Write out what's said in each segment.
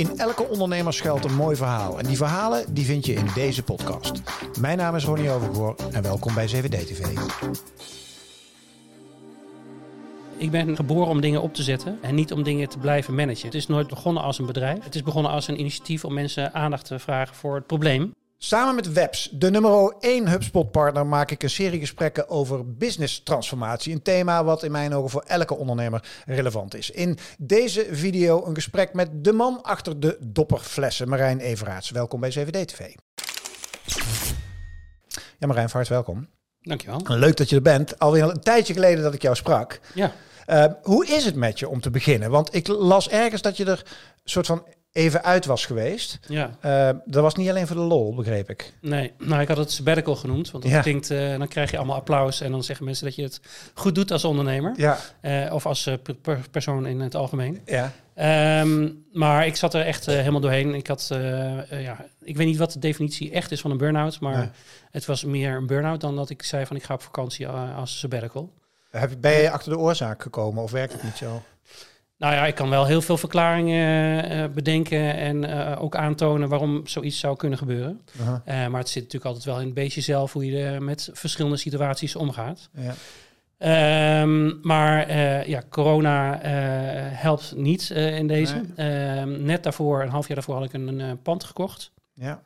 In elke ondernemer schuilt een mooi verhaal. En die verhalen die vind je in deze podcast. Mijn naam is Ronnie Overgoor en welkom bij 7D TV. Ik ben geboren om dingen op te zetten en niet om dingen te blijven managen. Het is nooit begonnen als een bedrijf. Het is begonnen als een initiatief om mensen aandacht te vragen voor het probleem. Samen met Webs, de nummer 1 HubSpot-partner, maak ik een serie gesprekken over business transformatie. Een thema wat in mijn ogen voor elke ondernemer relevant is. In deze video een gesprek met de man achter de dopperflessen, Marijn Everaerts. Welkom bij 7D TV. Ja, Marijn, van harte welkom. Dankjewel. Leuk dat je er bent. Alweer een tijdje geleden dat ik jou sprak. Ja. Uh, hoe is het met je om te beginnen? Want ik las ergens dat je er soort van even uit was geweest. Ja. Uh, dat was niet alleen voor de lol, begreep ik. Nee, nou ik had het sabbatical genoemd, want dat Ja. klinkt, uh, dan krijg je allemaal applaus en dan zeggen mensen dat je het goed doet als ondernemer Ja, uh, of als per- per- persoon in het algemeen. ja. Ehm, maar ik zat er echt helemaal doorheen. Ik had, ja, ik weet niet wat de definitie echt is van een burn-out, maar het was meer een burn-out dan dat ik zei van ik ga op vakantie als sabbatical. Heb, je- ben je achter de oorzaak gekomen of werkt het niet zo? Nou ja, ik kan wel heel veel verklaringen eh, bedenken en eh, ook aantonen waarom zoiets zou kunnen gebeuren. Eh, maar het zit natuurlijk altijd wel in het beestje zelf hoe je er met verschillende situaties omgaat. ja. Ehm, maar eh, ja, corona eh, helpt niet eh, in deze. Ehm, net daarvoor, een half jaar daarvoor, had ik een, een eh, pand gekocht. ja.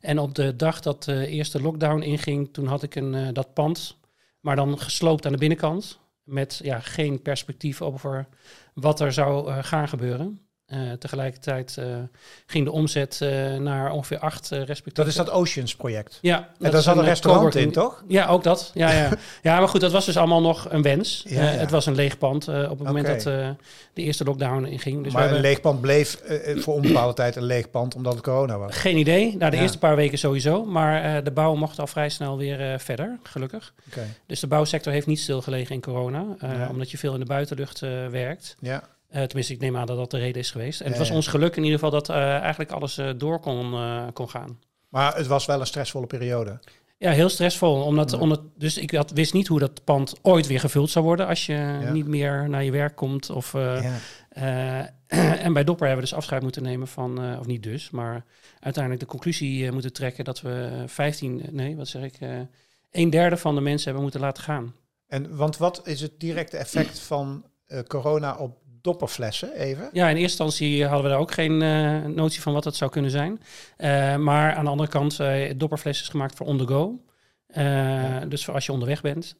En op de dag dat de eerste lockdown inging, toen had ik een, eh, dat pand, maar dan gesloopt aan de binnenkant. Met ja, geen perspectief over wat er zou eh, gaan gebeuren. Eh, tegelijkertijd eh, ging de omzet eh, naar ongeveer acht respectief. Dat is dat Oceans project. Ja, En daar zat een restaurant in, toch? Ja, ook dat. Ja, ja. ja, maar goed, dat was dus allemaal nog een wens. Ja, ja. het was een leeg pand op het moment dat de eerste lockdown inging. Dus maar een leeg pand bleef voor onbepaalde tijd een leeg pand omdat het corona was. geen idee. Na de Ja. eerste paar weken sowieso. Maar de bouw mocht al vrij snel weer verder, gelukkig. Oké. Dus de bouwsector heeft niet stilgelegen in corona. Omdat je veel in de buitenlucht werkt. Ja. Eh, tenminste, ik neem aan dat dat de reden is geweest. En het was ons geluk in ieder geval dat eh, eigenlijk alles eh, door kon, kon gaan. Maar het was wel een stressvolle periode. Ja, heel stressvol. Omdat, Ja. omdat, dus ik had, wist niet hoe dat pand ooit weer gevuld zou worden als je niet meer naar je werk komt. Of, ja. en bij Dopper hebben we dus afscheid moeten nemen van, of niet dus, maar uiteindelijk de conclusie moeten trekken dat we 15, nee, wat zeg ik, een derde van de mensen hebben moeten laten gaan. En want wat is het directe effect van corona op dopperflessen even? Ja, in eerste instantie hadden we daar ook geen eh, notie van wat dat zou kunnen zijn. Eh, maar aan de andere kant, eh Dopperfles is gemaakt voor on the go. Ja. Dus voor als je onderweg bent,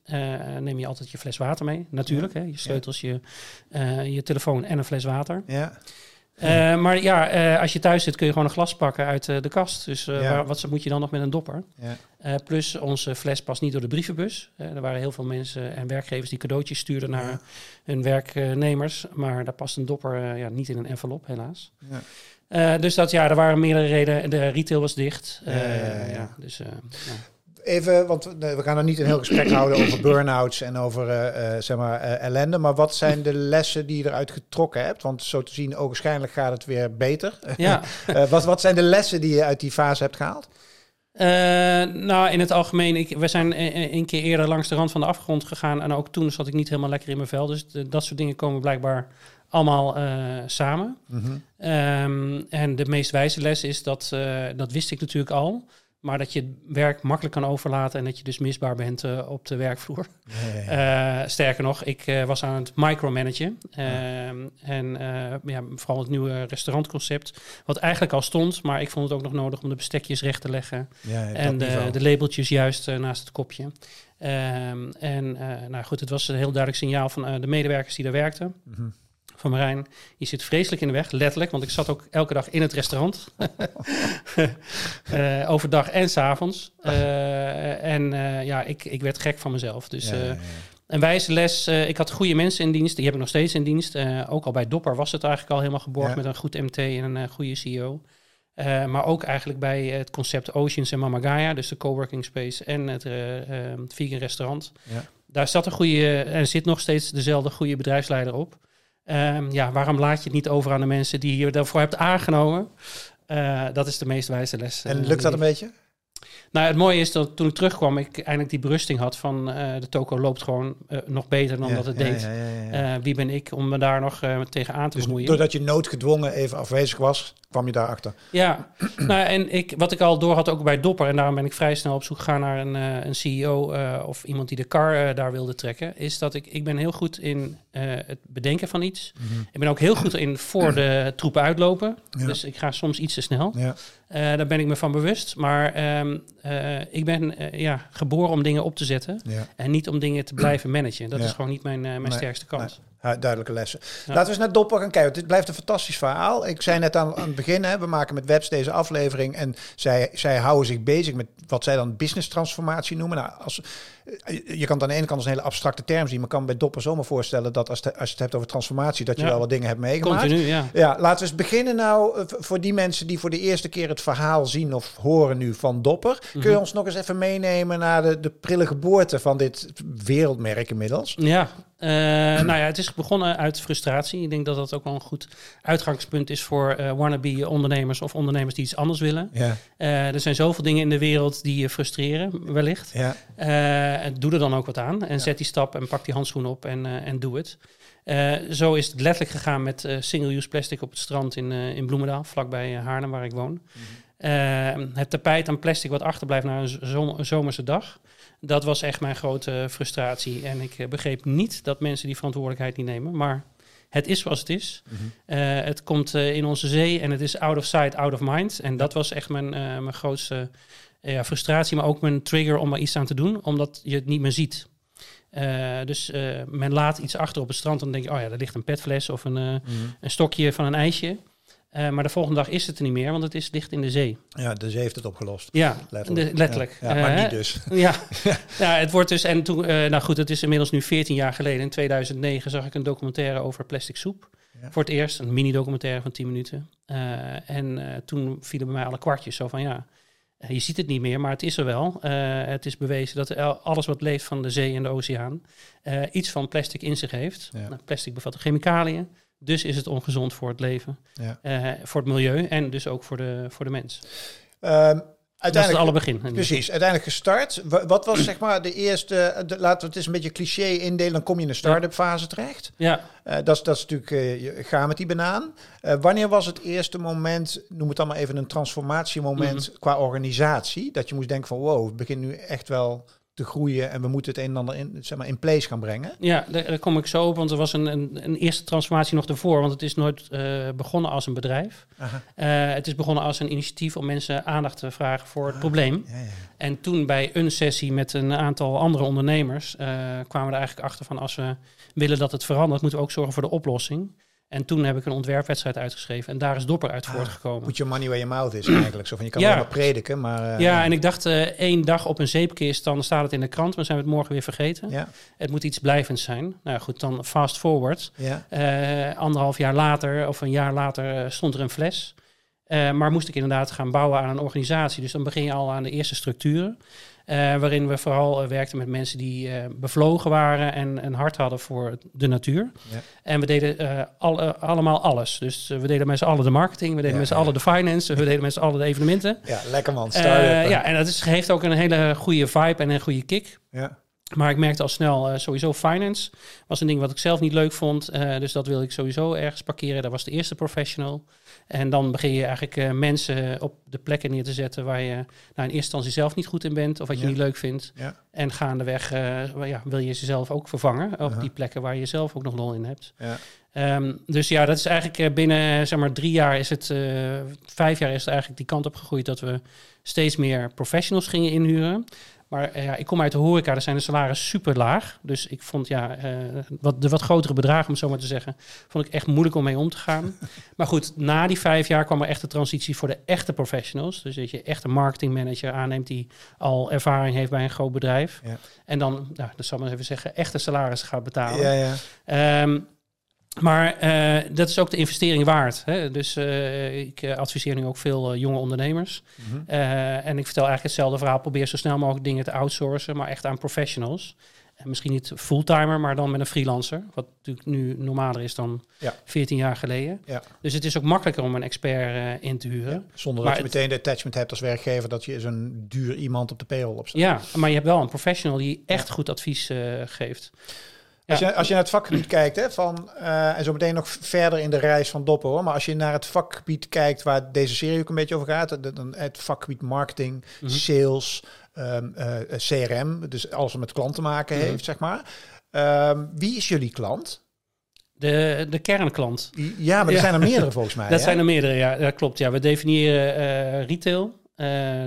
neem je altijd je fles water mee. Natuurlijk, hè, je sleutels, je, je telefoon en een fles water. Ja. Eh, maar ja, eh, als je thuis zit kun je gewoon een glas pakken uit eh, de kast. Dus waar- wat moet je dan nog met een dopper? ja. Plus onze fles past niet door de brievenbus. Er waren heel veel mensen en werkgevers die cadeautjes stuurden naar hun werknemers. Maar daar past een dopper ja, niet in een envelop, helaas. Ja. Dus dat, ja, er waren meerdere redenen. De retail was dicht. Ja, dus, ja. Even, want eh, we gaan er niet een heel gesprek houden over burn-outs en over eh, eh, zeg maar, eh, ellende. Maar wat zijn de lessen die je eruit getrokken hebt? Want zo te zien, ogenschijnlijk gaat het weer beter. ja. Eh, wat, wat zijn de lessen die je uit die fase hebt gehaald? Eh, nou, in het algemeen, ik, we zijn een keer eerder langs de rand van de afgrond gegaan. En ook toen zat ik niet helemaal lekker in mijn vel. Dus de- dat soort dingen komen blijkbaar allemaal eh, samen. Mhm. Ehm, en de meest wijze les is dat, eh, dat wist ik natuurlijk al. Maar dat je het werk makkelijk kan overlaten en dat je dus misbaar bent eh, op de werkvloer. Eh, sterker nog, ik eh, was aan het micromanagen. Ehm, En ja, vooral het nieuwe restaurantconcept, wat eigenlijk al stond. Maar ik vond het ook nog nodig om de bestekjes recht te leggen. Ja, En de, labeltjes juist naast het kopje. Ehm, en nou goed, het was een heel duidelijk signaal van de medewerkers die daar werkten. Mhm. Van Marijn, je zit vreselijk in de weg, letterlijk. Want ik zat ook elke dag in het restaurant. Eh, overdag en s'avonds. Eh en eh, ja, ik, ik werd gek van mezelf. Dus Ja, een wijze les. ik had goede mensen in dienst. Die heb ik nog steeds in dienst. Ook al bij Dopper was het eigenlijk al helemaal geborgd Ja. met een goed MT en een goede CEO. Maar ook eigenlijk bij het concept Oceans en Mamagaya, dus de coworking space en het eh, eh, vegan restaurant. Ja. Daar zat een goede, en zit nog steeds dezelfde goede bedrijfsleider op. Ehm, ja, waarom laat je het niet over aan de mensen die je daarvoor hebt aangenomen? Eh, dat is de meest wijze les. En eh, lukt dat een beetje? Nou, het mooie is dat toen ik terugkwam, ik eindelijk die berusting had van eh, de toko loopt gewoon eh, nog beter dan Ja, dat het ja, deed. ja, ja, ja. Eh, wie ben ik om me daar nog eh, tegenaan te Dus bemoeien? doordat je noodgedwongen even afwezig was, kwam je daarachter. Ja, nou, en ik, wat ik al door had ook bij Dopper, en daarom ben ik vrij snel op zoek gegaan naar een, eh, een CEO eh, of iemand die de kar eh, daar wilde trekken, is dat ik, ik ben heel goed in eh, het bedenken van iets. Ik ben ook heel goed in voor de troepen uitlopen. Ja. Dus ik ga soms iets te snel. Ja. Eh, daar ben ik me van bewust. Maar ehm, eh, ik ben eh, ja, geboren om dingen op te zetten. Ja. En niet om dingen te blijven managen. Dat is gewoon niet mijn, mijn Nee, sterkste kant. Duidelijke lessen. Ja. Laten we eens naar Dopper gaan kijken. Dit blijft een fantastisch verhaal. Ik zei net aan, aan het begin, hè, we maken met Webs deze aflevering. En zij, zij houden zich bezig met wat zij dan business transformatie noemen. Nou, als, eh, je kan het aan de ene kant als een hele abstracte term zien. Maar kan bij Dopper zomaar voorstellen dat als, het- als je het hebt over transformatie, dat je Ja. wel wat dingen hebt meegemaakt. Continu, ja. Ja, laten we eens beginnen nou eh, voor die mensen die voor de eerste keer het verhaal zien of horen nu van Dopper. Kun je Mhm. ons nog eens even meenemen naar de, de prille geboorte van dit wereldmerk inmiddels? Ja, eh, nou ja, het is begonnen uit frustratie. Ik denk dat dat ook wel een goed uitgangspunt is voor eh wannabe ondernemers of ondernemers die iets anders willen. Ja, Eh, er zijn zoveel dingen in de wereld die je frustreren, wellicht. ja, Eh, doe er dan ook wat aan. En zet die stap en pak die handschoen op en, en doe het. Zo is het letterlijk gegaan met single-use plastic op het strand in, in Bloemendaal, vlakbij Haarlem, waar ik woon. Eh, het tapijt aan plastic wat achterblijft na een zomerse dag. Dat was echt mijn grote frustratie. En ik eh, begreep niet dat mensen die verantwoordelijkheid niet nemen. Maar het is zoals het is. Eh, het komt eh, in onze zee en het is out of sight, out of mind. En dat was echt mijn, mijn grootste ja, frustratie, maar ook mijn trigger om er iets aan te doen, omdat je het niet meer ziet. Dus men laat iets achter op het strand en dan denk je, oh ja, daar ligt een petfles of een, eh, een stokje van een ijsje. Eh, maar de volgende dag is het er niet meer, want het is dicht in de zee. ja, dus heeft het opgelost. Ja, Letterlijk. de- letterlijk. Ja, ja, maar Eh, niet dus. ja. ja, het wordt dus. En toen, eh, nou goed, het is inmiddels nu 14 jaar geleden. In 2009 zag ik een documentaire over plastic soep. Ja. Voor het eerst, een mini-documentaire van 10 minuten. Eh, en eh, toen vielen bij mij alle kwartjes zo van ja. eh, Je ziet het niet meer, maar het is er wel. Eh, het is bewezen dat alles wat leeft van de zee en de oceaan eh, iets van plastic in zich heeft. Nou, plastic bevat chemicaliën, dus is het ongezond voor het leven, Ja. eh, voor het milieu en dus ook voor de, voor de mens. Ehm, Dat is het uiteindelijk, alle begin. precies, uiteindelijk gestart. Wa- Wat was zeg maar de eerste, de, laten we het eens een beetje cliché indelen, dan kom je in de start-up fase terecht. Ja, Eh, dat, is, dat is natuurlijk, je- ga met die banaan. Wanneer was het eerste moment, noem het dan maar even een transformatiemoment Mhm. qua organisatie, dat je moest denken van wow, we beginnen nu echt wel te groeien en we moeten het een en ander in, zeg maar, in place gaan brengen? Ja, daar, daar kom ik zo op, want er was een, een, een eerste transformatie nog ervoor. Want het is nooit eh, begonnen als een bedrijf. Eh, het is begonnen als een initiatief om mensen aandacht te vragen voor het probleem. Ja, ja. En toen bij een sessie met een aantal andere ondernemers eh, kwamen we er eigenlijk achter van als we willen dat het verandert, moeten we ook zorgen voor de oplossing. En toen heb ik een ontwerpwedstrijd uitgeschreven en daar is Dopper uit Ah, voortgekomen. Put your money where your mouth is eigenlijk. Zo van, je kan Ja. maar prediken, maar... eh, Ja, en ik dacht eh, één dag op een zeepkist, dan staat het in de krant, maar zijn we het morgen weer vergeten. Ja, Het moet iets blijvends zijn. Nou goed, dan fast forward. ja, Eh, anderhalf jaar later of een jaar later stond er een fles. Maar moest ik inderdaad gaan bouwen aan een organisatie. Dus dan begin je al aan de eerste structuren. Eh, waarin we vooral eh, werkten met mensen die eh, bevlogen waren en een hart hadden voor de natuur. Ja. En we deden al, allemaal alles. Dus we deden met z'n allen de marketing, we deden met z'n allen de finance, we deden met z'n allen de evenementen. ja, lekker man. Ja, en dat is, heeft ook een hele goede vibe en een goede kick. ja. Maar ik merkte al snel, sowieso finance was een ding wat ik zelf niet leuk vond. dus dat wil ik sowieso ergens parkeren. Dat was de eerste professional. En dan begin je eigenlijk eh, mensen op de plekken neer te zetten waar je nou, in eerste instantie zelf niet goed in bent of wat je Ja. niet leuk vindt. Ja. En gaandeweg eh, ja, wil je ze zelf ook vervangen op die plekken waar je zelf ook nog lol in hebt. Ja. Ehm, dus ja, dat is eigenlijk eh, binnen zeg maar drie jaar is het, vijf jaar is het eigenlijk die kant op gegroeid dat we steeds meer professionals gingen inhuren. Maar eh, ja, ik kom uit de horeca, daar zijn de salarissen super laag. Dus ik vond ja, eh, wat, de wat grotere bedragen, om het zo maar te zeggen, vond ik echt moeilijk om mee om te gaan. maar goed, na die vijf jaar kwam er echt de transitie voor de echte professionals. Dus dat je echt een marketingmanager aanneemt die al ervaring heeft bij een groot bedrijf. Ja. En dan, nou, dat zal maar even zeggen, echte salarissen gaat betalen. Ja, ja. Ehm, maar eh, dat is ook de investering waard. Hè? Dus eh, ik eh, adviseer nu ook veel jonge ondernemers. Mhm. En ik vertel eigenlijk hetzelfde verhaal. Probeer zo snel mogelijk dingen te outsourcen, maar echt aan professionals. En misschien niet fulltimer, maar dan met een freelancer. Wat natuurlijk nu normaler is dan Ja. 14 jaar geleden. Ja. Dus het is ook makkelijker om een expert in te huren. Zonder Maar dat je meteen de attachment hebt als werkgever dat je zo'n duur iemand op de payroll opzet. Ja, maar je hebt wel een professional die echt goed advies geeft. Als, je, als je naar het vakgebied kijkt, hè, van, eh, en zo meteen nog verder in de reis van Doppen hoor, maar als je naar het vakgebied kijkt waar deze serie ook een beetje over gaat, dan- het vakgebied marketing, Mhm. sales, ehm, eh, CRM, dus alles wat met klant te maken Mhm. heeft, zeg maar. Ehm, wie is jullie klant? De, de kernklant. Ja, maar er Ja. zijn er meerdere volgens mij. Dat hè? zijn er meerdere, ja. Dat klopt. Ja, we definiëren eh, retail,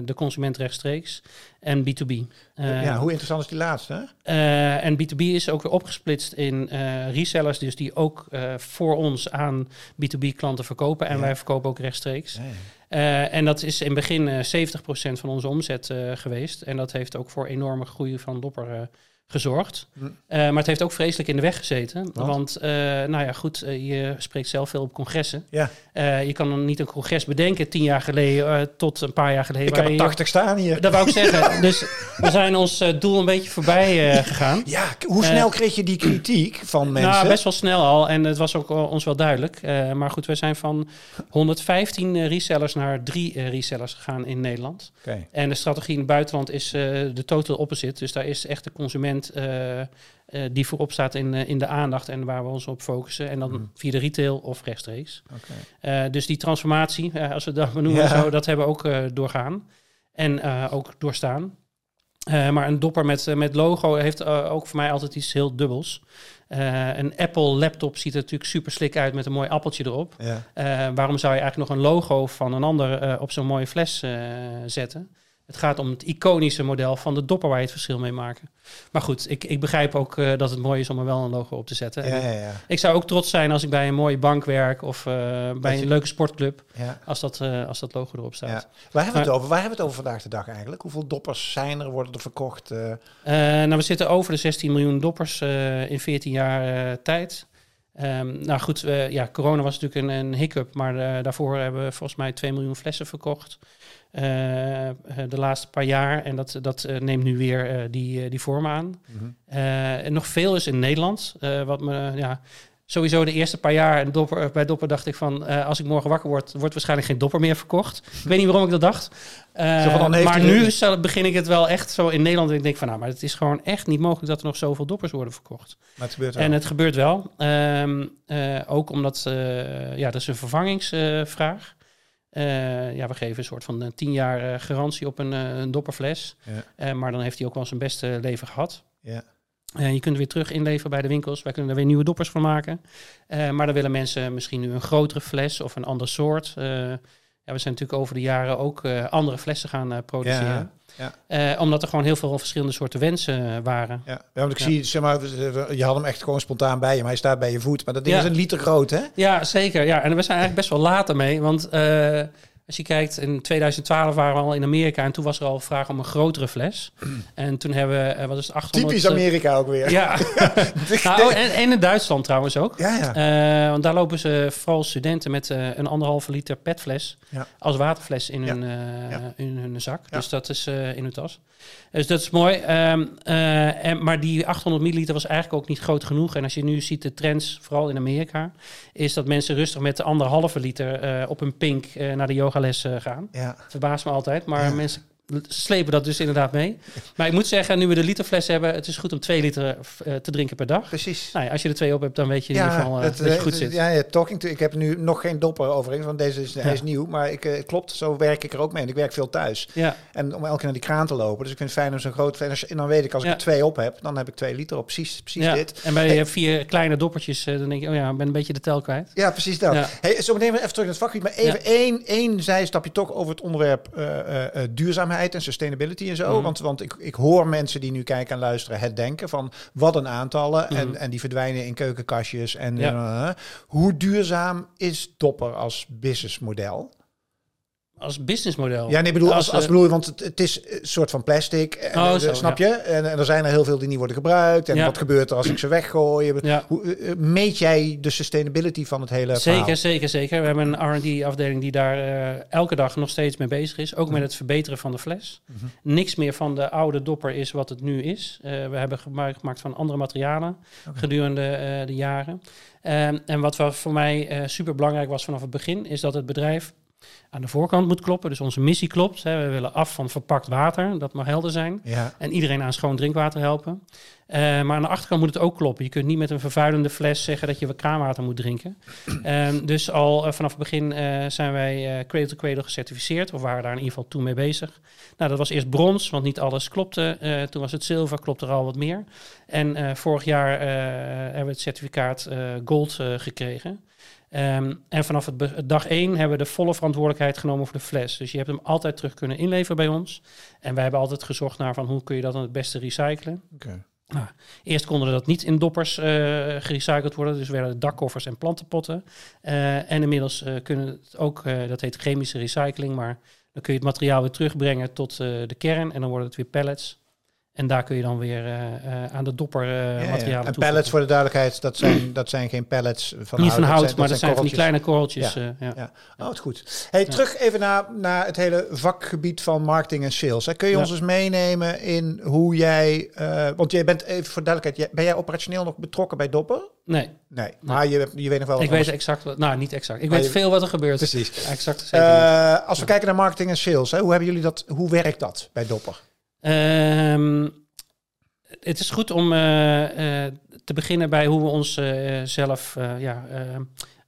de consument rechtstreeks en B2B. Eh, ja, hoe interessant is die laatste? eh, en B2B is ook weer opgesplitst in eh, resellers, dus die ook eh, voor ons aan B2B klanten verkopen. En Ja. wij verkopen ook rechtstreeks. Ja, ja. Eh, en dat is in het begin eh 70% van onze omzet eh, geweest. En dat heeft ook voor enorme groei van Dopper eh, gezorgd. Hm. Eh, maar het heeft ook vreselijk in de weg gezeten. Want? Want, eh, nou ja, goed, eh, je spreekt zelf veel op congressen. Ja. Je kan dan niet een congres bedenken tien jaar geleden tot een paar jaar geleden. Ik heb er 80 staan hier. Dat wou ik zeggen. dus we zijn ons doel een beetje voorbij gegaan. Ja, hoe snel kreeg je die kritiek van mensen? Nou, best wel snel al. En het was ook ons wel duidelijk. Maar goed, we zijn van 115 eh, resellers naar drie resellers gegaan in Nederland. Oké. En de strategie in het buitenland is de total opposite. Dus daar is echt de consument eh, eh, die voorop staat in, eh, in de aandacht en waar we ons op focussen. En dan Mhm. via de retail of rechtstreeks. Dus die transformatie, als we dat benoemen, Ja. zo, dat hebben we ook doorgaan. En ook doorstaan. Maar een dopper met, met logo heeft ook voor mij altijd iets heel dubbels. Een Apple laptop ziet er natuurlijk super slik uit met een mooi appeltje erop. Ja. Waarom zou je eigenlijk nog een logo van een ander op zo'n mooie fles zetten? Het gaat om het iconische model van de dopper waar je het verschil mee maken. Maar goed, ik, ik begrijp ook eh, dat het mooi is om er wel een logo op te zetten. Ja, ja, ja. Ik zou ook trots zijn als ik bij een mooie bank werk of eh, bij je- een leuke sportclub, als dat, eh, als dat logo erop staat. Waar hebben we het over? Waar hebben we het over vandaag de dag eigenlijk? Hoeveel doppers zijn er? Worden er verkocht? nou, we zitten over de 16 miljoen doppers in 14 jaar tijd. Ehm, nou goed, ja, corona was natuurlijk een, een hiccup, maar eh, daarvoor hebben we volgens mij 2 miljoen flessen verkocht. eh, eh, de laatste paar jaar. En dat, dat neemt nu weer die, die vorm aan. Eh, en nog veel is in Nederland. wat me, ja, sowieso de eerste paar jaar en dopper, bij Dopper dacht ik van... eh, als ik morgen wakker word, wordt waarschijnlijk geen Dopper meer verkocht. Ik weet niet waarom ik dat dacht. Eh, van, maar nu zal- begin ik het wel echt zo in Nederland. En ik denk van, nou, maar het is gewoon echt niet mogelijk dat er nog zoveel Doppers worden verkocht. Maar het gebeurt wel. En het gebeurt wel. Ehm, eh, ook omdat, eh, ja, dat is een vervangingsvraag. Eh, ja, we geven een soort van eh, 10 jaar eh, garantie op een, eh, een dopperfles. Ja. Eh, maar dan heeft hij ook wel zijn beste leven gehad. Ja. Eh, je kunt weer terug inleveren bij de winkels. Wij kunnen er weer nieuwe doppers van maken. Eh, maar dan willen mensen misschien nu een grotere fles of een ander soort. Eh, ja, we zijn natuurlijk over de jaren ook andere flessen gaan produceren. Ja, omdat er gewoon heel veel verschillende soorten wensen waren. Ja, ja want ik zie, zeg maar, je had hem echt gewoon spontaan bij je, maar hij staat bij je voet. Maar dat ding is een liter groot, hè? Ja, zeker. Ja. En we zijn eigenlijk best wel laat ermee. Want als je kijkt, in 2012 waren we al in Amerika. En toen was er al vraag om een grotere fles. en toen hebben we, eh, wat is het, 800... Typisch Amerika ook weer. Ja, nou, en, en in Duitsland trouwens ook. ja. ja. Eh, want daar lopen ze vooral studenten met eh, een anderhalve liter petfles Ja. als waterfles in, hun, eh, in hun zak. Dus dat is eh, in hun tas. Dus dat is mooi. Ehm, eh, en, maar die 800 milliliter was eigenlijk ook niet groot genoeg. En als je nu ziet de trends, vooral in Amerika, is dat mensen rustig met de anderhalve liter eh, op een pink eh, naar de yogales gaan. ja. Verbaast me altijd, maar Ja. mensen slepen dat dus inderdaad mee. Maar ik moet zeggen, nu we de literfles hebben, het is goed om twee liter eh, te drinken per dag. Precies. Nou ja, als je er twee op hebt, dan weet je in ieder geval eh, het, dat je eh, goed het- zit. Ja, ja, talking to, ik heb nu nog geen dopper overigens, want deze is, hij is nieuw. Maar ik, klopt, zo werk ik er ook mee. En ik werk veel thuis. Ja, En om elke keer naar die kraan te lopen. Dus ik vind het fijn om zo'n groot... En, dan weet ik, als ik er twee op heb, dan heb ik twee liter op. Precies, precies dit. En bij vier kleine doppertjes, dan denk je, oh ja, ik ben een beetje de tel kwijt. Ja, precies dat. Hey, zo meteen even terug naar het vakgebied. Maar even één, één zijstapje toch over het onderwerp eh, duurzaamheid en sustainability en zo. Mhm. Want, want ik, ik hoor mensen die nu kijken en luisteren het denken van wat een aantallen. Mhm. En, en die verdwijnen in keukenkastjes. En Ja. eh, hoe duurzaam is Dopper als businessmodel? Als businessmodel. Ja, nee, bedoel, als, Als, als, eh, bedoel, want het, het is een soort van plastic, en, Oh, eh, zo, snap ja. je? En, en er zijn er heel veel die niet worden gebruikt. En Ja. wat gebeurt er als ik ze weggooi? Ja. Hoe, eh, meet jij de sustainability van het hele Zeker, verhaal? zeker, zeker. We hebben een R&D-afdeling die daar eh, elke dag nog steeds mee bezig is. Ook met het verbeteren van de fles. Mhm. Niks meer van de oude dopper is wat het nu is. Eh, we hebben gebruik gemaakt van andere materialen gedurende eh, de jaren. Ehm, en wat voor mij eh super belangrijk was vanaf het begin, is dat het bedrijf aan de voorkant moet kloppen. Dus onze missie klopt. Hè. We willen af van verpakt water, dat mag helder zijn. Ja, En iedereen aan schoon drinkwater helpen. Eh, maar aan de achterkant moet het ook kloppen. Je kunt niet met een vervuilende fles zeggen dat je kraanwater moet drinken. Ehm, dus al eh, vanaf het begin eh, zijn wij Cradle to Cradle gecertificeerd. Of waren daar in ieder geval toen mee bezig. Nou, dat was eerst brons, want niet alles klopte. Toen was het zilver, klopte er al wat meer. En vorig jaar hebben we het certificaat gold gekregen. Ehm, en vanaf het dag één hebben we de volle verantwoordelijkheid genomen voor de fles. Dus je hebt hem altijd terug kunnen inleveren bij ons. En wij hebben altijd gezocht naar van hoe kun je dat dan het beste recyclen. oké. Eerst konden dat niet in doppers eh, gerecycled worden, dus werden het dakkoffers en plantenpotten. Eh, en inmiddels eh, kunnen het ook, dat heet chemische recycling, maar dan kun je het materiaal weer terugbrengen tot de kern en dan worden het weer pellets. En daar kun je dan weer eh, eh, aan de dopper eh Ja, En pellets, voor de duidelijkheid, dat zijn, dat zijn geen pellets van Niet van hout, zijn- maar dat zijn van die kleine korreltjes. ja. Ja. Oh, het goed. Hey, terug even naar, naar het hele vakgebied van marketing en sales. Hè. Kun je ons eens meenemen in hoe jij... want jij bent, even voor duidelijkheid, ben jij operationeel nog betrokken bij Dopper? Nee, Nee, maar je, je weet nog wel ik weet exact wat, nou niet exact. Ik Maar weet je- veel wat er gebeurt. Precies. Exact, zeker als we kijken naar marketing en sales, hè, hoe hebben jullie dat? Hoe werkt dat bij Dopper? Ehm, het is goed om eh, eh, te beginnen bij hoe we ons eh, zelf, ja,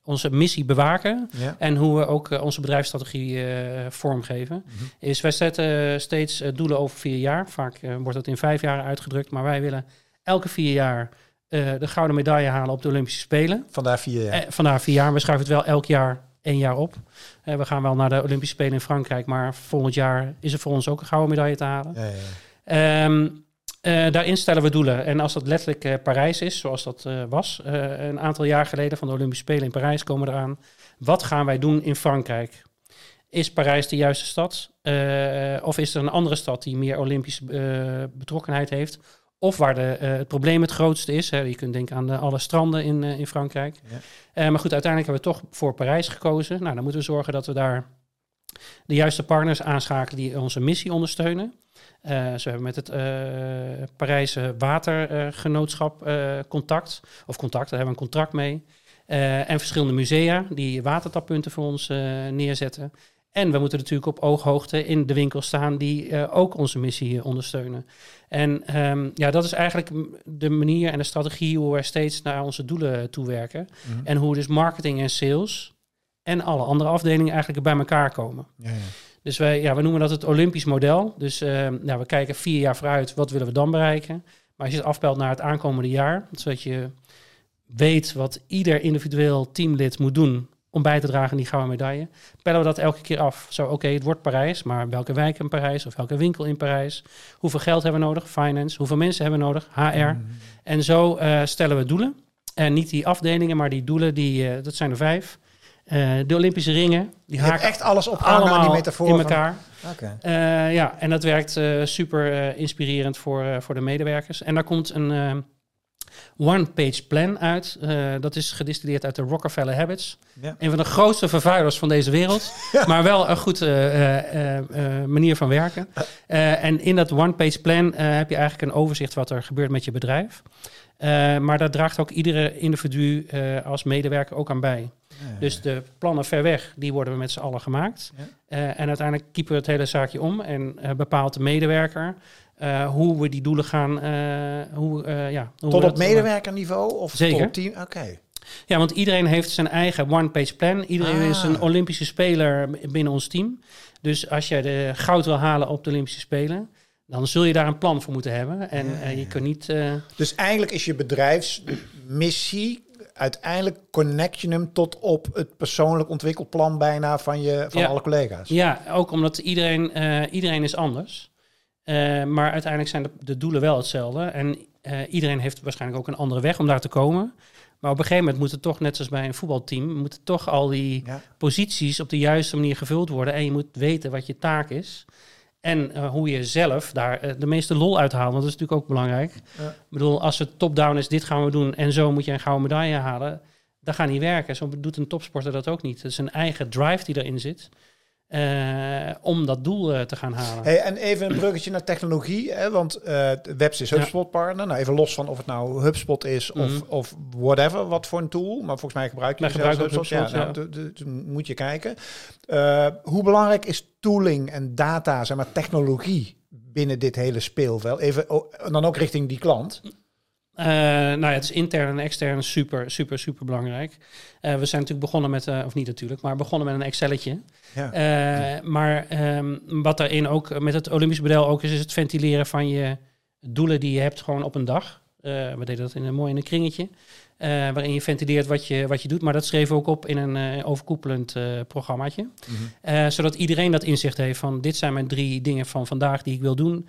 onze missie bewaken. Ja. En hoe we ook onze bedrijfsstrategie vormgeven. Mhm. Is wij zetten steeds doelen over vier jaar. Vaak wordt dat in vijf jaar uitgedrukt. Maar wij willen elke vier jaar de gouden medaille halen op de Olympische Spelen. Vandaar vier jaar. Eh, vandaar vier jaar. We schuiven het wel elk jaar één jaar op. Eh, we gaan wel naar de Olympische Spelen in Frankrijk. Maar volgend jaar is er voor ons ook een gouden medaille te halen. Ja, ja. Ehm, eh, daarin stellen we doelen. En als dat letterlijk eh, Parijs is, zoals dat eh, was, een aantal jaar geleden van de Olympische Spelen in Parijs komen eraan. Wat gaan wij doen in Frankrijk? Is Parijs de juiste stad? Of is er een andere stad die meer Olympische betrokkenheid heeft? Of waar de, eh, het probleem het grootste is. Hè? Je kunt denken aan de, alle stranden in, eh, in Frankrijk. Ja. Eh, maar goed, uiteindelijk hebben we toch voor Parijs gekozen. Nou, dan moeten we zorgen dat we daar de juiste partners aanschakelen die onze missie ondersteunen. Eh, zo hebben we met het eh Parijse Watergenootschap eh, contact. Of contact, daar hebben we een contract mee. Eh, en verschillende musea die watertappunten voor ons eh, neerzetten. En we moeten natuurlijk op ooghoogte in de winkel staan die eh, ook onze missie ondersteunen. En ehm, ja, dat is eigenlijk de manier en de strategie hoe wij steeds naar onze doelen toewerken. Mhm. En hoe dus marketing en sales en alle andere afdelingen eigenlijk bij elkaar komen. Ja, ja. Dus wij, ja, we noemen dat het Olympisch model. Dus ja, we kijken vier jaar vooruit, wat willen we dan bereiken? Maar als je het afpelt naar het aankomende jaar, zodat je weet wat ieder individueel teamlid moet doen om bij te dragen aan die gouden medaille, pellen we dat elke keer af. Zo, oké, het wordt Parijs, maar welke wijk in Parijs of welke winkel in Parijs? Hoeveel geld hebben we nodig? Finance. Hoeveel mensen hebben we nodig? HR. Mhm. En zo eh, stellen we doelen. En niet die afdelingen, maar die doelen, die, eh, dat zijn er vijf. Eh, de Olympische ringen, die haken echt alles opgehangen aan die allemaal metafoor. in van- elkaar. Ja, en dat werkt super inspirerend voor, voor de medewerkers. En daar komt een eh, one-page plan uit. Eh, dat is gedistilleerd uit de Rockefeller Habits. Ja. Een van de grootste vervuilers van deze wereld. Maar wel een goed eh, eh, manier van werken. En in dat one-page plan eh, heb je eigenlijk een overzicht wat er gebeurt met je bedrijf. Maar daar draagt ook iedere individu als medewerker ook aan bij. Ja, Dus de plannen ver weg, die worden we met z'n allen gemaakt. En uiteindelijk kiepen we het hele zaakje om en bepaalt de medewerker eh, hoe we die doelen gaan. eh, hoe, eh, ja, hoe Tot op medewerkerniveau of Zeker. tot op team? Oké. Ja, want iedereen heeft zijn eigen one-page plan. Iedereen Ah. is een Olympische speler binnen ons team. Dus als je de goud wil halen op de Olympische Spelen, dan zul je daar een plan voor moeten hebben. En Ja, je kunt niet. Dus eigenlijk is je bedrijfsmissie uiteindelijk connect je hem tot op het persoonlijk ontwikkelplan bijna van, je, van Ja. alle collega's. Ja, ook omdat iedereen, iedereen is anders. Eh, maar uiteindelijk zijn de, de doelen wel hetzelfde. En eh, iedereen heeft waarschijnlijk ook een andere weg om daar te komen. Maar op een gegeven moment moet het toch, net zoals bij een voetbalteam, moeten toch al die Ja. posities op de juiste manier gevuld worden. En je moet weten wat je taak is. En eh, hoe je zelf daar de meeste lol uithaalt. Want dat is natuurlijk ook belangrijk. Ja. Ik bedoel, als het top-down is, dit gaan we doen. En zo moet je een gouden medaille halen. Dat gaat niet werken. Zo doet een topsporter dat ook niet. Het is een eigen drive die erin zit. Eh, om dat doel eh, te gaan halen. Hey, en even een bruggetje naar technologie, hè, want eh Webs is Ja. HubSpot partner. Nou, even los van of het nou HubSpot is of, Mhm. of whatever, wat voor een tool. Maar volgens mij gebruik je ook HubSpot. HubSpot, ja, nou, moet je kijken. Hoe belangrijk is tooling en data, zeg maar technologie binnen dit hele speelveld? Even oh, en dan ook richting die klant. Nou ja, het is intern en extern super, super, super belangrijk. We zijn natuurlijk begonnen met, of niet natuurlijk, maar begonnen met een Excelletje. Eh, maar ehm, wat daarin ook met het Olympisch model ook is, is het ventileren van je doelen die je hebt gewoon op een dag. Eh, we deden dat in een mooi in een kringetje. eh, waarin je ventileert wat je, wat je doet. Maar dat schreven we ook op in een eh, overkoepelend programmaatje. Eh, zodat iedereen dat inzicht heeft van dit zijn mijn drie dingen van vandaag die ik wil doen.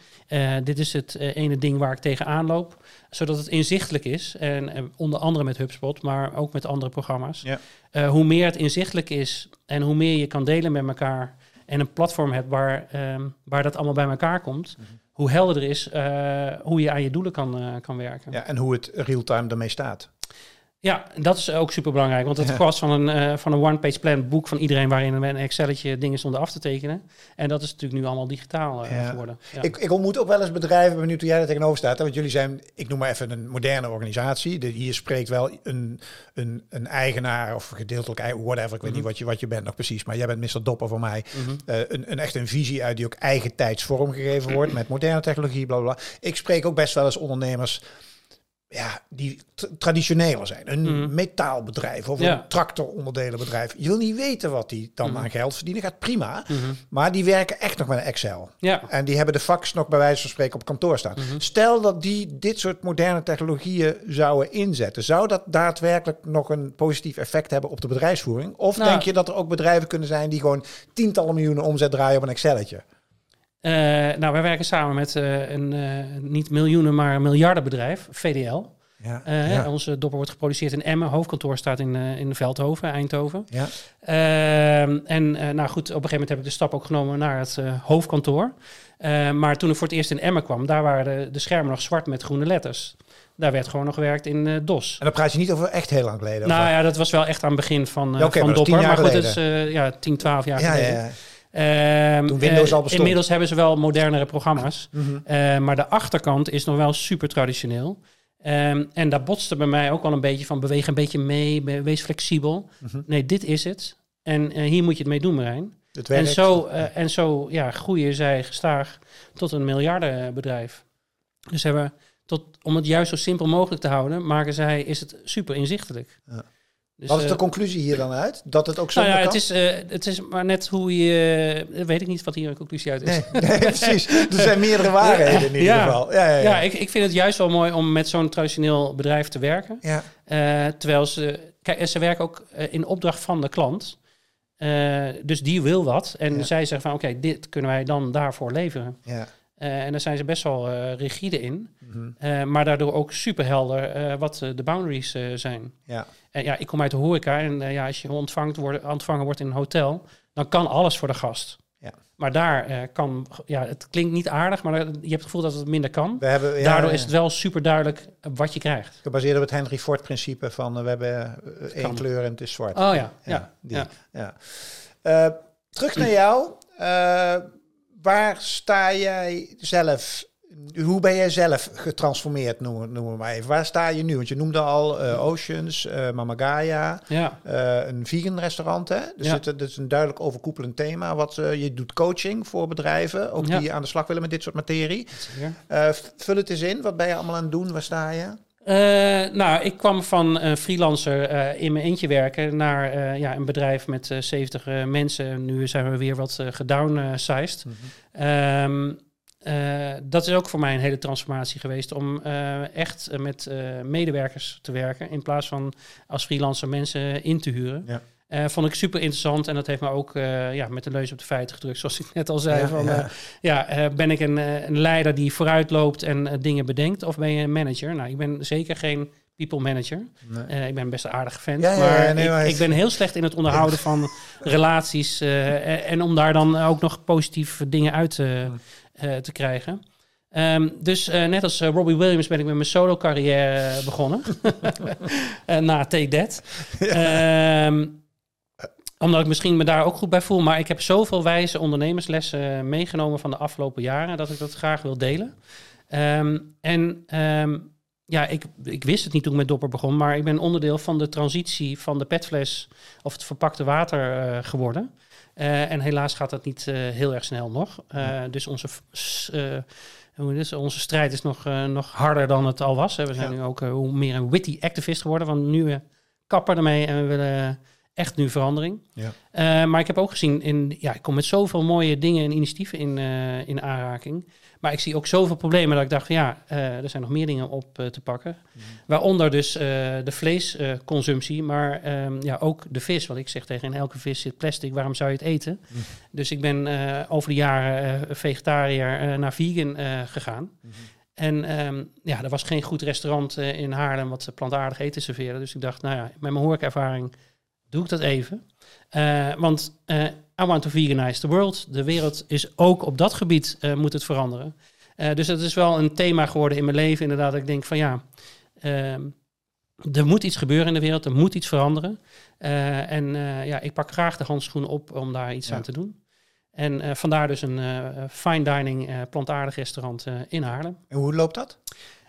Dit is het ene ding waar ik tegenaan loop. Zodat het inzichtelijk is. En onder andere met HubSpot, maar ook met andere programma's. Ja. Hoe meer het inzichtelijk is en hoe meer je kan delen met elkaar. En een platform hebt waar, ehm, waar dat allemaal bij elkaar komt. Hoe helderder is eh, hoe je aan je doelen kan, eh, kan werken. Ja, en hoe het real-time ermee staat. Ja, dat is ook super belangrijk. Want het was van een, eh, van een one-page plan boek van iedereen waarin een Excelletje dingen stonden af te tekenen. En dat is natuurlijk nu allemaal digitaal Ja. geworden. Ja. Ik, ik ontmoet ook wel eens bedrijven, ben benieuwd hoe jij er tegenover staat. hè, Want jullie zijn, ik noem maar even een moderne organisatie. De, hier spreekt wel een, een, een eigenaar of gedeeltelijk, eigen- whatever. Ik weet Mhm. niet wat je, wat je bent nog precies, maar jij bent Mr. Dopper voor mij. Mhm. Eh, een, een echt een visie uit die ook eigen tijds vormgegeven wordt met moderne technologie, bla. bla. Ik spreek ook best wel eens ondernemers. Ja, die tra- traditioneler zijn. Een Mhm. metaalbedrijf of Ja. een tractoronderdelenbedrijf. Je wil niet weten wat die dan Mhm. aan geld verdienen. Gaat prima. Mhm. Maar die werken echt nog met een Excel. Ja. En die hebben de fax nog bij wijze van spreken op kantoor staan. Mhm. Stel dat die dit soort moderne technologieën zouden inzetten. Zou dat daadwerkelijk nog een positief effect hebben op de bedrijfsvoering? Of Nou. denk je dat er ook bedrijven kunnen zijn die gewoon tientallen miljoenen omzet draaien op een Excelletje? Eh, nou, wij werken samen met eh, een eh, niet miljoenen, maar een miljardenbedrijf, VDL. Ja, ja, Onze dopper wordt geproduceerd in Emmen. Hoofdkantoor staat in, in Veldhoven, Eindhoven. ja. Ehm, en nou goed, op een gegeven moment heb ik de stap ook genomen naar het hoofdkantoor. Maar toen ik voor het eerst in Emmen kwam, daar waren de, de schermen nog zwart met groene letters. Daar werd gewoon nog gewerkt in DOS. En dan praat je niet over echt heel lang geleden. Nou ja, dat was wel echt aan het begin van, eh Ja, van maar dat Dopper. Maar goed, het is ja, 10, 12 jaar ja, geleden. ja, Ehm, Toen Windows eh, al bestond. Inmiddels hebben ze wel modernere programma's. Mhm. Eh, maar de achterkant is nog wel super traditioneel. Ehm, en daar botste bij mij ook wel een beetje van beweeg een beetje mee, be- wees flexibel. Mhm. Nee, dit is het. En eh, hier moet je het mee doen, Marijn. Het En werkt. zo, en zo ja, groeien zij gestaag tot een miljardenbedrijf. Dus hebben tot, om het juist zo simpel mogelijk te houden, maken zij, is het super inzichtelijk. Ja. Dus, Wat is de eh, conclusie hier dan uit? Dat het ook zo nou ja, kan? het is, eh, het is maar net hoe je... eh, weet ik niet wat hier een conclusie uit is. Nee, nee, precies. Er zijn meerdere waarheden in ieder Ja. geval. Ja, ja, ja. Ja, ik, ik vind het juist wel mooi om met zo'n traditioneel bedrijf te werken. ja. Terwijl ze... Kijk, en ze werken ook in opdracht van de klant. Dus die wil wat. En zij zeggen van, oké, dit kunnen wij dan daarvoor leveren. ja. Eh, en daar zijn ze best wel eh, rigide in. Eh, maar daardoor ook superhelder wat de boundaries zijn. ja. En ja, ik kom uit de horeca. En ja, als je ontvangt ontvangen wordt in een hotel... dan kan alles voor de gast. Ja. Maar daar kan... Ja, het klinkt niet aardig, maar je hebt het gevoel dat het minder kan. We hebben, ja, Daardoor is het wel super duidelijk wat je krijgt. Gebaseerd op het Henry Ford principe van we hebben één Kan. kleur en het is zwart. Oh ja, ja. die. ja. Ja. Terug naar jou. Eh, waar sta jij zelf? Hoe ben jij zelf getransformeerd, noemen noem we maar even. Waar sta je nu? Want je noemde al eh, Oceans, eh Mama Gaia, ja. eh, een vegan restaurant. Hè? Dus Ja. het, het is een duidelijk overkoepelend thema. Wat, eh, je doet coaching voor bedrijven, ook Ja. die aan de slag willen met dit soort materie. Eh, vul het eens in. Wat ben je allemaal aan het doen? Waar sta je? Eh, nou, ik kwam van een freelancer eh, in mijn eentje werken naar eh, ja, een bedrijf met eh 70 eh, mensen. Nu zijn we weer wat gedownsized. Ehm, eh, dat is ook voor mij een hele transformatie geweest om echt met medewerkers te werken in plaats van als freelancer mensen in te huren. Ja. Eh, vond ik super interessant en dat heeft me ook eh, ja, met de neus op de feiten gedrukt, zoals ik net al zei. Ja, van, ja. eh, ja, ben ik een, een leider die vooruit loopt en dingen bedenkt of ben je een manager? Nou, ik ben zeker geen people manager. Nee. Ik ben best een aardige vent, Ja, ja, maar, ja, nee, ik, maar het- ik ben heel slecht in het onderhouden van relaties. en, en om daar dan ook nog positieve dingen uit te, te krijgen. Ehm, dus net als Robbie Williams ben ik met mijn solo carrière begonnen. Na Take That. Ehm, omdat ik misschien me daar ook goed bij voel. Maar ik heb zoveel wijze ondernemerslessen meegenomen van de afgelopen jaren... dat ik dat graag wil delen. Ehm, en ehm, ja, ik, ik wist het niet toen ik met Dopper begon... maar ik ben onderdeel van de transitie van de petfles... of het verpakte water eh, geworden. Eh, en helaas gaat dat niet eh, heel erg snel nog. Eh, Dus onze... eh, is, onze strijd is nog, eh, nog harder dan het al was. Hè. We zijn Ja. nu ook eh, hoe meer een witty activist geworden. Van nu eh, kappen ermee en we willen echt nu verandering. Ja. Eh, maar ik heb ook gezien, in, ja, ik kom met zoveel mooie dingen en initiatieven in, eh, in aanraking. Maar ik zie ook zoveel problemen dat ik dacht, ja, eh, er zijn nog meer dingen op te pakken. Waaronder dus de vleesconsumptie, maar ehm, ja, ook de vis. Want ik zeg tegen in elke vis zit plastic, waarom zou je het eten? Mhm. Dus ik ben over de jaren vegetariër naar vegan gegaan. En ehm, ja, er was geen goed restaurant in Haarlem wat plantaardig eten serveerde. Dus ik dacht, nou ja, met mijn horecaervaring doe ik dat even. Eh, want eh, I want to veganize the world. De wereld is ook op dat gebied eh, moet het veranderen. Dus dat is wel een thema geworden in mijn leven. Inderdaad, dat ik denk van ja, ehm, er moet iets gebeuren in de wereld. Er moet iets veranderen. En ja, ik pak graag de handschoen op om daar iets Ja. aan te doen. En vandaar dus een fine dining plantaardig restaurant in Haarlem. En hoe loopt dat?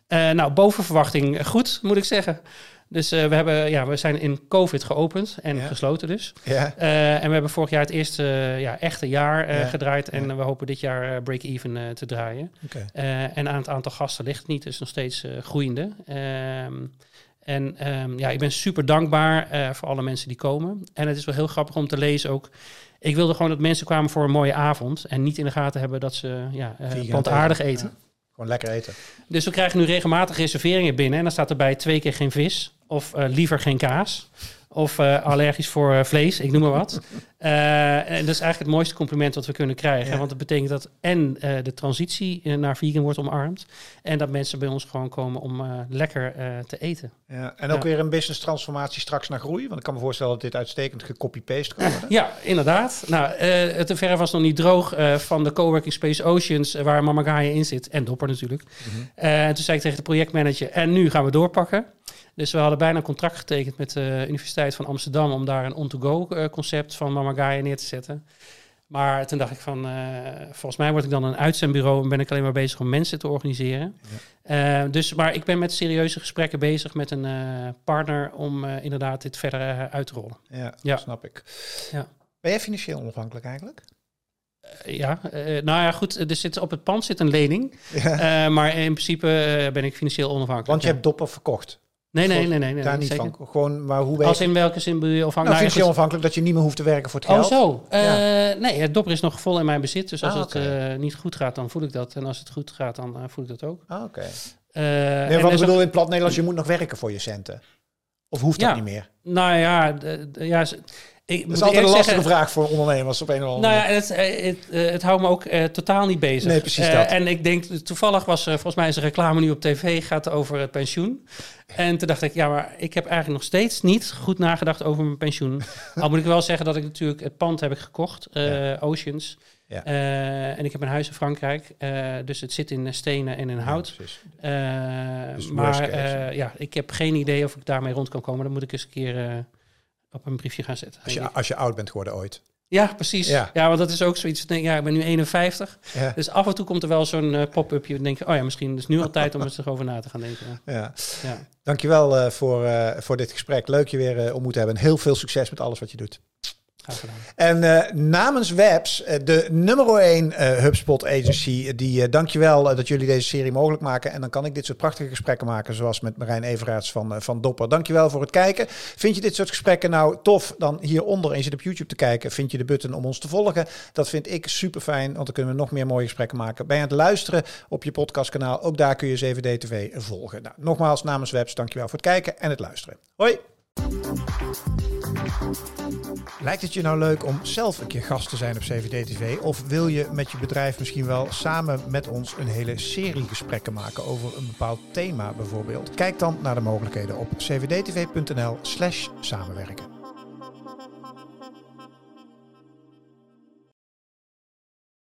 Nou, boven verwachting goed, moet ik zeggen. Dus eh, we, hebben, ja, we zijn in COVID geopend en Ja. gesloten dus. Ja. Eh, en we hebben vorig jaar het eerste eh, ja, echte jaar Ja. gedraaid. En we hopen dit jaar break-even te draaien. Eh, en aan het aantal gasten ligt het niet, dus nog steeds groeiende. Ehm, en ehm, ja, ik ben super dankbaar voor alle mensen die komen. En het is wel heel grappig om te lezen ook. Ik wilde gewoon dat mensen kwamen voor een mooie avond. En niet in de gaten hebben dat ze ja, Vegan plantaardig eten. eten. Gewoon lekker eten. Dus we krijgen nu regelmatig reserveringen binnen. En dan staat erbij twee keer geen vis. Of eh, liever geen kaas. Of eh, allergisch voor eh, vlees, ik noem maar wat. En dat is eigenlijk het mooiste compliment wat we kunnen krijgen. Ja. Want dat betekent dat en de transitie naar vegan wordt omarmd. En dat mensen bij ons gewoon komen om lekker te eten. Ja. En ook Ja. weer een business transformatie straks naar groei. Want ik kan me voorstellen dat dit uitstekend gecopy-paste kan worden. Ja, inderdaad. Nou, het verre was nog niet droog van de coworking space Oceans, waar Mama Gaia in zit. En Dopper natuurlijk. Eh, toen zei ik tegen de projectmanager, en nu gaan we doorpakken. Dus we hadden bijna een contract getekend met de Universiteit van Amsterdam om daar een on-to-go eh, concept van Mama Gaia neer te zetten. Maar toen dacht ik van, eh, volgens mij word ik dan een uitzendbureau en ben ik alleen maar bezig om mensen te organiseren. Eh, dus, maar ik ben met serieuze gesprekken bezig met een partner om inderdaad dit verder uit te rollen. Ja, Ja. snap ik. Ja. Ben jij financieel onafhankelijk eigenlijk? Ja, nou ja, goed, er zit, op het pand zit een lening. Ja. Maar in principe ben ik financieel onafhankelijk. Want je hebt Dopper verkocht. Nee, nee, nee, nee. nee, Daar niet zeker. van. Gewoon, maar hoe Als je... in welke zin bedoel je? Of Nou, nou, financieel goed. onafhankelijk dat je niet meer hoeft te werken voor het Oh, geld. zo. Eh, Ja. Nee, het dopper is nog vol in mijn bezit. Dus als Ah, het eh, niet goed gaat, dan voel ik dat. En als het goed gaat, dan eh, voel ik dat ook. Ah, Oké. Eh, Nee, ik is bedoel in plat Nederlands, je moet nog werken voor je centen. Of hoeft dat Ja. niet meer? Nou ja, ja ik Dat is altijd een lastige zeggen, vraag voor ondernemers op een of andere Nou ja, het, eh, het, eh, het houdt me ook eh, totaal niet bezig. Nee, precies dat. En ik denk, toevallig was er, volgens mij is een reclame nu op tv, gaat over het pensioen. En toen dacht ik, ja, maar ik heb eigenlijk nog steeds niet goed nagedacht over mijn pensioen. Al moet ik wel zeggen dat ik natuurlijk het pand heb ik gekocht, Oceans. Ja. En ik heb een huis in Frankrijk, dus het zit in stenen en in hout. Ja, Dus maar ja, ik heb geen idee of ik daarmee rond kan komen. Dan moet ik eens een keer op een briefje gaan zetten. Als je, als je oud bent geworden ooit. Ja, precies. Ja. Ja. want dat is ook zoiets. ik Denk, ja, ik ben nu 51. Ja. Dus af en toe komt er wel zo'n eh, pop-upje. Dan denk je, oh ja, misschien is nu al tijd om eens erover na te gaan denken. Ja. Ja. Dankjewel eh voor, eh, voor dit gesprek. Leuk je weer ontmoet te hebben. En heel veel succes met alles wat je doet. En eh, namens Webs, eh, de nummer 1 eh, HubSpot agency, die dankjewel dat jullie deze serie mogelijk maken. En dan kan ik dit soort prachtige gesprekken maken, zoals met Marijn Everaerts van, van Dopper. Dankjewel voor het kijken. Vind je dit soort gesprekken nou tof? Dan hieronder, en je op YouTube te kijken, vind je de button om ons te volgen. Dat vind ik super fijn, want dan kunnen we nog meer mooie gesprekken maken. Ben je aan het luisteren op je podcastkanaal? Ook daar kun je 7D TV volgen. Nou, nogmaals namens Webs, dankjewel voor het kijken en het luisteren. Hoi! Lijkt het je nou leuk om zelf een keer gast te zijn op CVD-TV? Of wil je met je bedrijf misschien wel samen met ons een hele serie gesprekken maken over een bepaald thema bijvoorbeeld? Kijk dan naar de mogelijkheden op cvdtv.nl/slash samenwerken.